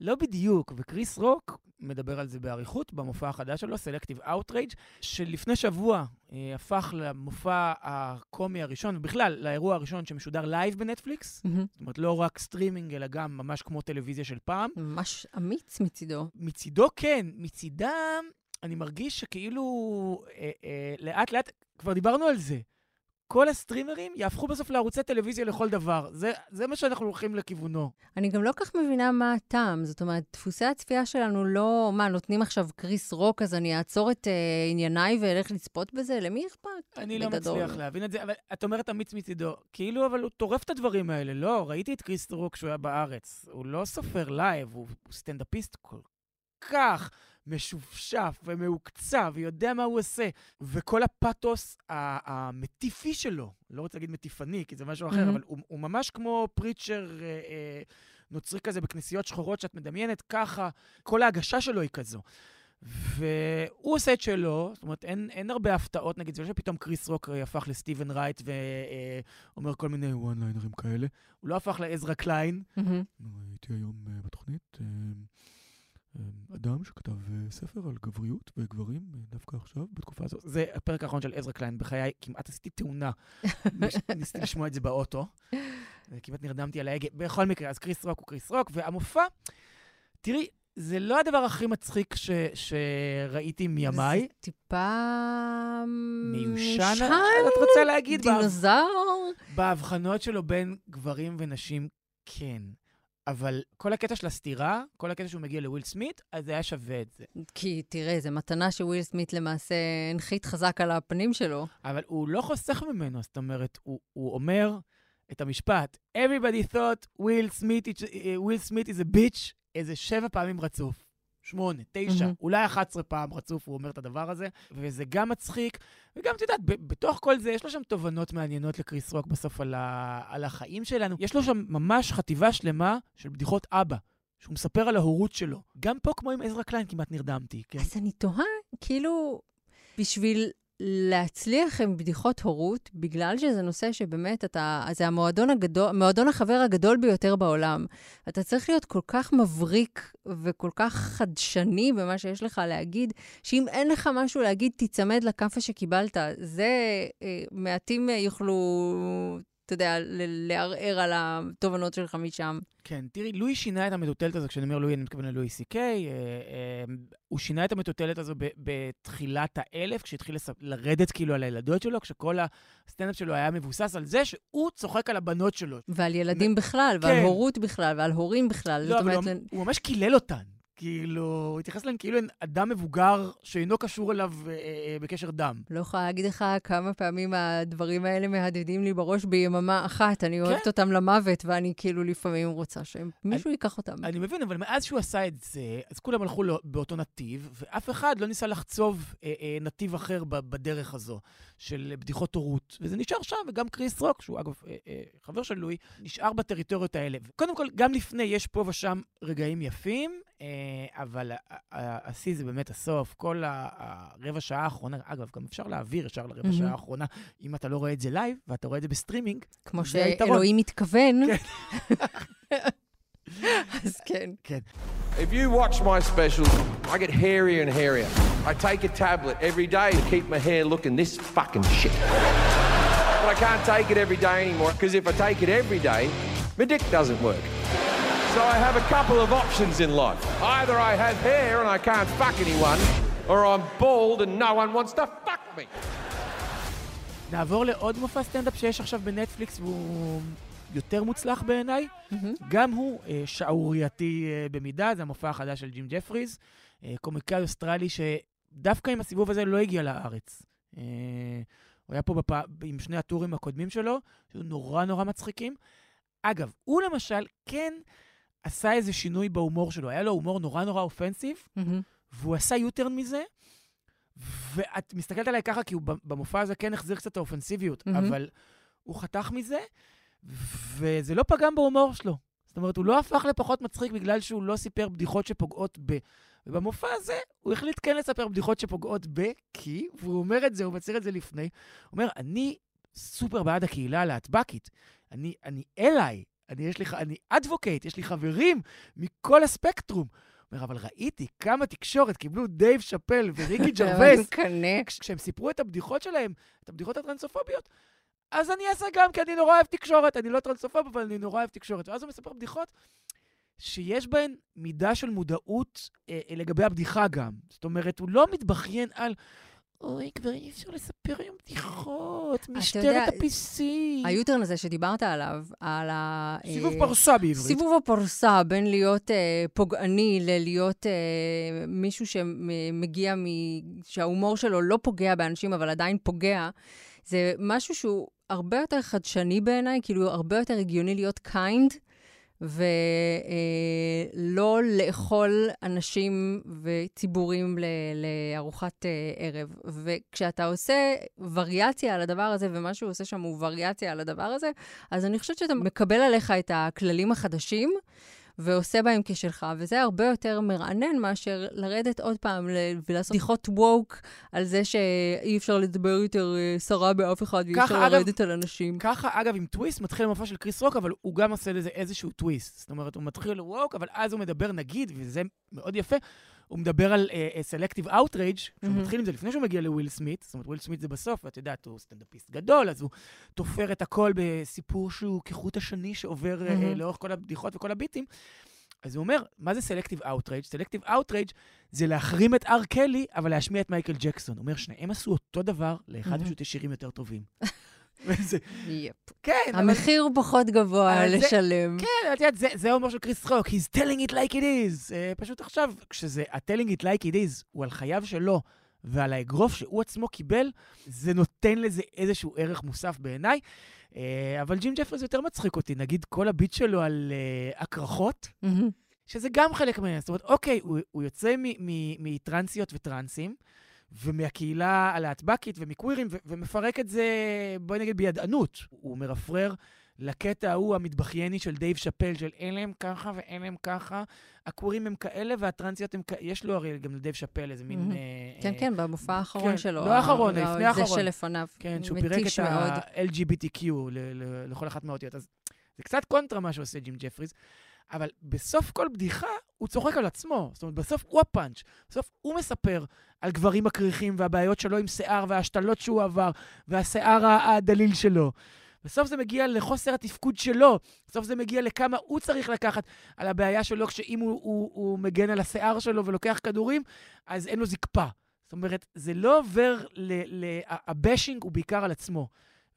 לא בדיוק, וקריס רוק מדבר על זה באריכות במופע החדש שלו, Selective Outrage, שלפני שבוע אה, הפך למופע הקומי הראשון, ובכלל, לאירוע הראשון שמשודר לייב בנטפליקס. מהמם. זאת אומרת, לא רק סטרימינג, אלא גם ממש כמו טלוויזיה של פעם. ממש אמיץ מצידו. מצידו כן, מצידם אני מרגיש שכאילו אה, אה, לאט, כבר דיברנו על זה. כל הסטרימרים יהפכו בסוף לערוצי טלוויזיה לכל דבר. זה, זה מה שאנחנו הולכים לכיוונו. אני גם לא כל כך מבינה מה הטעם. זאת אומרת, דפוסי הצפייה שלנו לא, מה, נותנים עכשיו קריס רוק, אז אני אעצור את אה, ענייניי ואלך לצפות בזה? למי אכפת? אני לא בגדול. מצליח להבין את זה, אבל את אומרת אמיץ מצידו. כאילו, אבל הוא טורף את הדברים האלה. לא, ראיתי את קריס רוק כשהוא היה בארץ. הוא לא סופר לייב, הוא, הוא סטנדאפיסט כל כך משופשף ומהוקצע, ויודע מה הוא עושה. וכל הפתוס ה- המטיפי שלו, לא רוצה להגיד מטיפני, כי זה משהו אחר, מהמם. אבל הוא, הוא ממש כמו preacher אה, אה, נוצרי כזה בכנסיות שחורות שאת מדמיינת ככה, כל ההגשה שלו היא כזו. והוא עושה את שלו, זאת אומרת, אין, אין הרבה הפתעות, נגיד, זה לא שפתאום קריס רוק אה, הפך לסטיבן רייט ואומר כל מיני וואן-ליינרים כאלה. הוא לא הפך לעזרא קליין. מהמם. הייתי היום אה, בתוכנית אה, אה, אדם שכתב אה, ספר על גבריות וגברים אה, דווקא עכשיו, בתקופה הזאת. זה הפרק האחרון של עזרא קליין. בחיי כמעט עשיתי תאונה. ניסיתי לשמוע את זה באוטו. כמעט נרדמתי על ההגה. בכל מקרה, אז קריס רוק הוא קריס רוק, והמופע, תראי, זה לא הדבר הכי מצחיק ש, שראיתי מימיי. זה טיפה... מיושן, את רוצה להגיד? דינוזאור? בהבחנות שלו בין גברים ונשים, כן. אבל כל הקטע של הסתירה, כל הקטע שהוא מגיע לוויל סמית, אז זה היה שווה את זה. כי תראה, זו מתנה שוויל סמית למעשה הנחית חזק על הפנים שלו. אבל הוא לא חוסך ממנו, זאת אומרת, הוא, הוא אומר את המשפט, Everybody thought Will Smith, is- uh, Will Smith is a bitch, איזה שבע פעמים רצוף. שמונה, תשע, מהמם. אולי 11 פעם רצוף הוא אומר את הדבר הזה, וזה גם מצחיק, וגם, את יודעת, ב- בתוך כל זה, יש לו שם תובנות מעניינות לקריס רוק בסוף על, ה- על החיים שלנו. יש לו שם ממש חטיבה שלמה של בדיחות אבא, שהוא מספר על ההורות שלו. גם פה, כמו עם עזרא קליין, כמעט נרדמתי, כן? אז אני תוהה, כאילו, בשביל להצליח עם בדיחות הורות, בגלל שזה נושא שבאמת אתה, זה המועדון הגדול, מועדון החבר הגדול ביותר בעולם. אתה צריך להיות כל כך מבריק וכל כך חדשני במה שיש לך להגיד, שאם אין לך משהו להגיד, תיצמד לכאפה שקיבלת. זה, אה, מעטים אה, יוכלו, אתה יודע, לערער על התובנות שלך משם. כן, תראי, לואי שינה את המטוטלת הזו, כשאני אומר לואי, אני מתכוון ללואי סי קיי, אה, אה, הוא שינה את המטוטלת הזו ב- בתחילת האלף, כשהתחיל לרדת כאילו על הילדות שלו, כשכל הסטנדאפ שלו היה מבוסס על זה שהוא צוחק על הבנות שלו. ועל ילדים בכלל, ועל כן. הורות בכלל, ועל הורים בכלל. לא, אבל אומרת, הוא ממש קילל אותן. כאילו, הוא התייחס אליהם כאילו הם אדם מבוגר שאינו קשור אליו אה, אה, בקשר דם. לא יכולה להגיד לך כמה פעמים הדברים האלה מהדהדים לי בראש ביממה אחת. אני אוהבת אותם למוות, ואני כאילו לפעמים רוצה שמישהו ייקח אותם. אני מבין, אבל מאז שהוא עשה את זה, אז כולם הלכו לו באותו נתיב, ואף אחד לא ניסה לחצוב אה, אה, נתיב אחר ב- בדרך הזו של בדיחות הורות. וזה נשאר שם, וגם קריס רוק, שהוא אגב אה, אה, חבר של לואי, נשאר בטריטוריות האלה. קודם כל, גם לפני, יש פה ושם רגעים יפים, אה, אבל השיא זה באמת הסוף. כל הרבע שעה האחרונה, אגב, גם אפשר להעביר ישר לרבע. שעה האחרונה, אם אתה לא רואה את זה לייב, ואתה רואה את זה בסטרימינג, כמו. שאלוהים מתכוון. כן. אז כן. כן. If you watch my specials, I get hairier and hairier. I take a tablet every day to keep my hair looking this fucking shit. But I can't take it every day anymore because if I take it every day, my dick doesn't work. So I have a couple of options in life. Either I have hair and I can't fuck anyone, or I'm bald and no one wants to fuck me. נעבור לעוד מופע סטנדאפ שיש עכשיו בנטפליקס, והוא יותר מוצלח בעיניי. גם הוא אה, שערורייתי אה, במידה, זה המופע החדש של ג'ים ג'פריז, אה, קומיקאי אוסטרלי שדווקא עם הסיבוב הזה לא הגיע לארץ. אה, הוא היה פה בפ... עם שני הטורים הקודמים שלו, שהיו נורא נורא מצחיקים. אגב, הוא למשל כן עשה איזה שינוי בהומור שלו. היה לו הומור נורא נורא אופנסיב, והוא עשה יוטרן מזה, ואת מסתכלת עליי ככה, כי הוא במופע הזה כן החזיר קצת האופנסיביות, מהמם. אבל הוא חתך מזה, וזה לא פגם בהומור שלו. זאת אומרת, הוא לא הפך לפחות מצחיק בגלל שהוא לא סיפר בדיחות שפוגעות ב... ובמופע הזה הוא החליט כן לספר בדיחות שפוגעות ב... כי, והוא אומר את זה, הוא מצהיר את זה לפני, הוא אומר, אני סופר בעד הקהילה הלהטבקית. אני, אני ally, אני, יש לי, אני advocate, יש לי חברים מכל הספקטרום. אומר, אבל ראיתי כמה תקשורת קיבלו דייב שאפל וריקי. כש- כשהם סיפרו את הבדיחות שלהם, את הבדיחות הטרנסופוביות, אז אני אעשה גם, כי אני נורא אוהב תקשורת. אני לא טרנסופוב, אבל אני נורא אוהב תקשורת. ואז הוא מספר בדיחות שיש בהן מידה של מודעות אה, אה, לגבי הבדיחה גם. זאת אומרת, הוא לא מתבכיין על... אוי, כבר אי אפשר לספר היום בדיחות, משטרת ה-PC. ה U-turn הזה שדיברת עליו, על ה... סיבוב אה, פרסה בעברית. סיבוב הפרסה בין להיות אה, פוגעני ללהיות אה, מישהו שמגיע מ... שההומור שלו לא פוגע באנשים, אבל עדיין פוגע, זה משהו שהוא הרבה יותר חדשני בעיניי, כאילו הרבה יותר הגיוני להיות kind. ולא לאכול אנשים וציבורים לארוחת אה, ערב. וכשאתה עושה וריאציה על הדבר הזה, ומה שהוא עושה שם הוא וריאציה על הדבר הזה, אז אני חושבת שאתה מקבל עליך את הכללים החדשים. ועושה בהם כשלך, וזה הרבה יותר מרענן מאשר לרדת עוד פעם ולעשות בדיחות ווק על זה שאי אפשר לדבר יותר אה, סרה באף אחד ואי אפשר אגב, לרדת על אנשים. ככה, אגב, עם טוויסט, מתחיל המופע של קריס רוק, אבל הוא גם עושה לזה איזשהו טוויסט. זאת אומרת, הוא מתחיל ווק, אבל אז הוא מדבר, נגיד, וזה מאוד יפה, הוא מדבר על Selective Outrage, שהוא מהמם. מתחיל עם זה לפני שהוא מגיע לוויל סמית, זאת אומרת, וויל סמית זה בסוף, ואת יודעת, הוא סטנדאפיסט גדול, אז הוא תופר את הכל בסיפור שהוא כחוט השני שעובר אה, מהמם. לאורך כל הבדיחות וכל הביטים. אז הוא אומר, מה זה Selective Outrage? Selective Outrage זה להחרים את אר קלי, אבל להשמיע את מייקל ג'קסון. הוא אומר, שניהם עשו אותו דבר, לאחד מהמם. פשוט יש שירים יותר טובים. כן. המחיר הוא פחות גבוה לשלם. כן, את יודעת, זה- ההומור של קריס רוק, he's telling it like it is. אה, פשוט עכשיו, כשזה ה-telling it like it is, הוא על חייו שלו ועל האגרוף שהוא עצמו קיבל, זה נותן לזה איזשהו ערך מוסף בעיניי. אה, אבל ג'ים ג'פריס יותר מצחיק אותי, נגיד כל הביט שלו על אה, הקרחות. שזה גם חלק מהעניין. זאת אומרת, אוקיי, הוא, הוא יוצא מטרנסיות וטרנסים, ומהקהילה הלהטבקית ומקווירים, ו- ומפרק את זה, בואי נגיד, בידענות. הוא מרפרר לקטע ההוא המתבכייני של דייב שאפל, של אין להם ככה ואין להם ככה. הקווירים הם כאלה והטרנסיות הם כאלה. יש לו הרי גם לדייב שאפל איזה מין... אה, כן, כן, במופע האחרון כן, שלו. לא האחרון, לפני זה האחרון. שלפניו. כן, שהוא פירק את. ה-LGBTQ לכל אחת מהאותיות. אז זה קצת קונטרה מה שעושה ג'ים ג'פריז, אבל בסוף כל בדיחה הוא צוחק על עצמו. זאת אומרת, בסוף הוא הפאנץ'. בסוף הוא מספר על גברים מקריחים והבעיות שלו עם שיער וההשתלות שהוא עבר והשיער הדליל שלו. בסוף זה מגיע לחוסר התפקוד שלו, בסוף זה מגיע לכמה הוא צריך לקחת על הבעיה שלו, כשאם הוא, הוא, הוא מגן על השיער שלו ולוקח כדורים, אז אין לו זקפה. זאת אומרת, זה לא עובר ל... ל הבשינג הוא בעיקר על עצמו.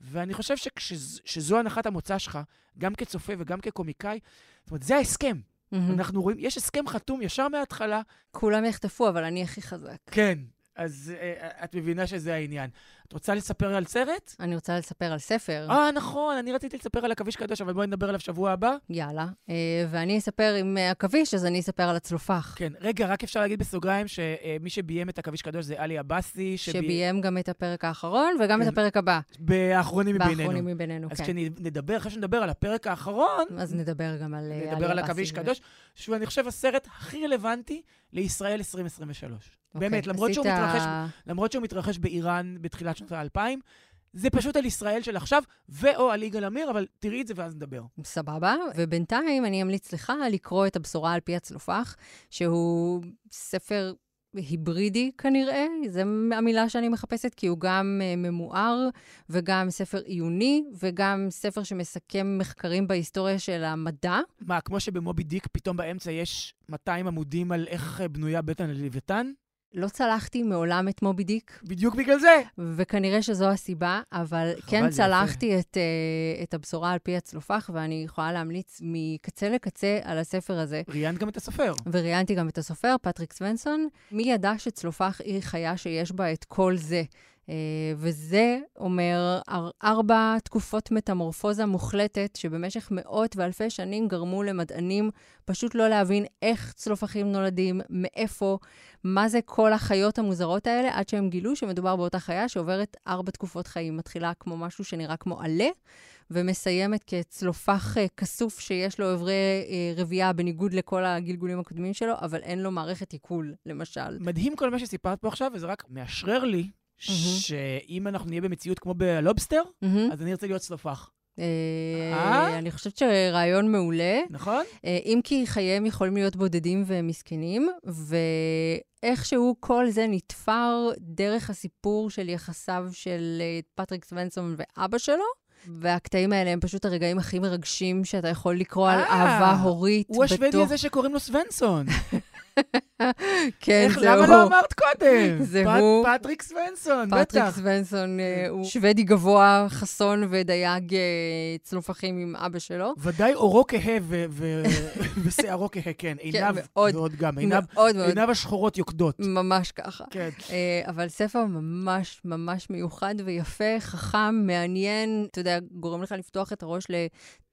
ואני חושב שכשזו הנחת המוצא שלך, גם כצופה וגם כקומיקאי, זאת אומרת, זה ההסכם. מהמם. אנחנו רואים, יש הסכם חתום ישר מההתחלה. כולם יחטפו, אבל אני הכי חזק. כן, אז אה, את מבינה שזה העניין. את רוצה לספר על סרט? אני רוצה לספר על ספר. אה, נכון, אני רציתי לספר על עכביש קדוש, אבל בואי נדבר עליו שבוע הבא. יאללה. אה, ואני אספר עם עכביש, אז אני אספר על הצלופח. כן, רגע, רק אפשר להגיד בסוגריים שמי שביים את עכביש קדוש זה עלי עבאסי. שביים גם את הפרק האחרון וגם את כן. הפרק הבא. באחרונים מבינינו. באחרונים מבינינו, אז כן. כשנדבר, אחרי שנדבר על הפרק האחרון, אז נדבר גם על אה, נדבר על עלי עכביש עבאסי ו- קדוש, שהוא, אני חושב, הסרט הכי רלוונטי לישראל 2023. אוקיי, באמת, למרות שהוא, מתרחש, למרות שהוא מתרחש באיראן בתחילת שנות האלפיים, זה פשוט על ישראל של עכשיו, ו/או על יגאל עמיר, אבל תראי את זה ואז נדבר. סבבה, ובינתיים אני אמליץ לך לקרוא את הבשורה על פי הצלופח, שהוא ספר היברידי כנראה, זו המילה שאני מחפשת, כי הוא גם אה, ממואר וגם ספר עיוני וגם ספר שמסכם מחקרים בהיסטוריה של המדע. מה, כמו שבמובי דיק פתאום באמצע יש 200 עמודים על איך אה, בנויה בטן הלוויתן? לא צלחתי מעולם את מובי דיק. בדיוק בגלל זה. וכנראה שזו הסיבה, אבל כן צלחתי את, uh, את הבשורה על פי הצלופח, ואני יכולה להמליץ מקצה לקצה על הספר הזה. ראיינת גם את הסופר. וראיינתי גם את הסופר, פטריק סוונסון. מי ידע שצלופח היא חיה שיש בה את כל זה? Uh, וזה אומר אר- ארבע תקופות מטמורפוזה מוחלטת שבמשך מאות ואלפי שנים גרמו למדענים פשוט לא להבין איך צלופחים נולדים, מאיפה, מה זה כל החיות המוזרות האלה, עד שהם גילו שמדובר באותה חיה שעוברת ארבע תקופות חיים. מתחילה כמו משהו שנראה כמו עלה, ומסיימת כצלופח אה, כסוף שיש לו אברי אה, רבייה בניגוד לכל הגלגולים הקודמים שלו, אבל אין לו מערכת עיכול, למשל. מדהים כל מה שסיפרת פה עכשיו, וזה רק מאשרר לי שאם אנחנו נהיה במציאות כמו בלובסטר, מהמם. אז אני ארצה להיות צלופח. אה, אה? אני חושבת שרעיון מעולה. נכון? אה, אם כי חייהם יכולים להיות בודדים ומסכנים, ואיכשהו כל זה נתפר דרך הסיפור של יחסיו של פטריק סוונסון ואבא שלו. והקטעים האלה הם פשוט הרגעים הכי מרגשים שאתה יכול לקרוא על אה, אהבה הורית הוא השוודי. הזה שקוראים לו סוונסון. כן, זה למה הוא. לא אמרת קודם? זה הוא. פטריק סוונסון, פטריק בטח. סוונסון אה, הוא שוודי גבוה, חסון ודייג אה, צלופחים עם אבא שלו. ודאי עורו כהה ושערו כהה, כן. עיניו מאוד, ועוד גם. עיניו. עיניו השחורות יוקדות. ממש ככה. כן. אה, אבל ספר ממש ממש מיוחד ויפה, חכם, מעניין, אתה יודע, גורם לך לפתוח את הראש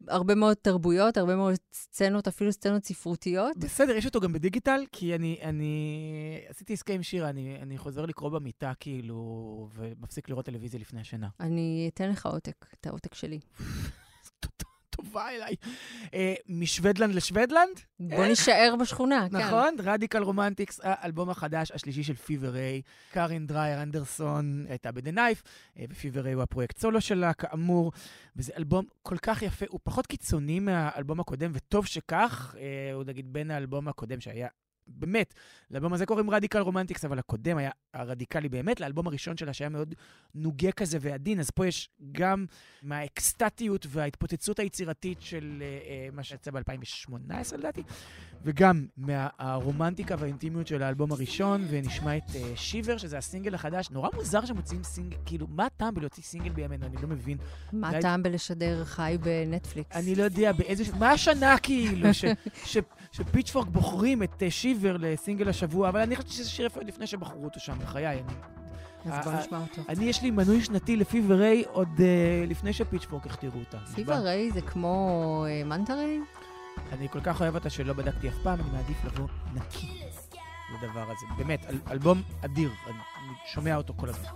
להרבה מאוד תרבויות, הרבה מאוד סצנות, אפילו סצנות ספרותיות. בסדר, יש אותו גם בדיגיטל, כי אני, אני עשיתי עסקה עם שירה, אני, אני חוזר לקרוא במיטה, כאילו, ומפסיק לראות טלוויזיה לפני השינה. אני אתן לך עותק, את העותק שלי. טובה אליי. אה, משוודלנד לשוודלנד? בוא נישאר בשכונה, כן. נכון, Radical Romantics, האלבום החדש, השלישי של Fever Ray. קארין דרייר אנדרסון הייתה ב"The Knife", ו Fever Ray הוא הפרויקט סולו שלה, כאמור. וזה אלבום כל כך יפה, הוא פחות קיצוני מהאלבום הקודם, וטוב שכך, אה, הוא נגיד בין האלבום הקודם שהיה... באמת, לאלבום הזה קוראים Radical Romantics, אבל הקודם היה הרדיקלי באמת, לאלבום הראשון שלה שהיה מאוד נוגה כזה ועדין, אז פה יש גם מהאקסטטיות וההתפוצצות היצירתית של אה, אה, מה שיצא ב-2018 לדעתי, וגם מהרומנטיקה והאינטימיות של האלבום הראשון, ונשמע את אה, Shiver, שזה הסינגל החדש. נורא מוזר שמוציאים סינגל, כאילו, מה הטעם בלהוציא סינגל בימינו? אני לא מבין. מה אולי- הטעם בלשדר חי בנטפליקס? אני לא יודע באיזה... מה השנה כאילו ש, ש, שפיצ'פורק בוחרים את uh, שיבר לסינגל השבוע, אבל אני חושבת שזה שיר יפה לפני שבחרו אותו שם, בחיי. אני, אז בוא ה- נשמע אותו. אני, יש לי מנוי שנתי לפיבר ריי עוד uh, לפני שפיצ'פורק הכתירו אותה. נשבע. פיבר ריי זה כמו אה, מנטה ריי? אני כל כך אוהב אותה שלא בדקתי אף פעם, אני מעדיף לבוא נקי לדבר הזה. באמת, אל, אלבום אדיר, אני, שומע אותו כל הזמן.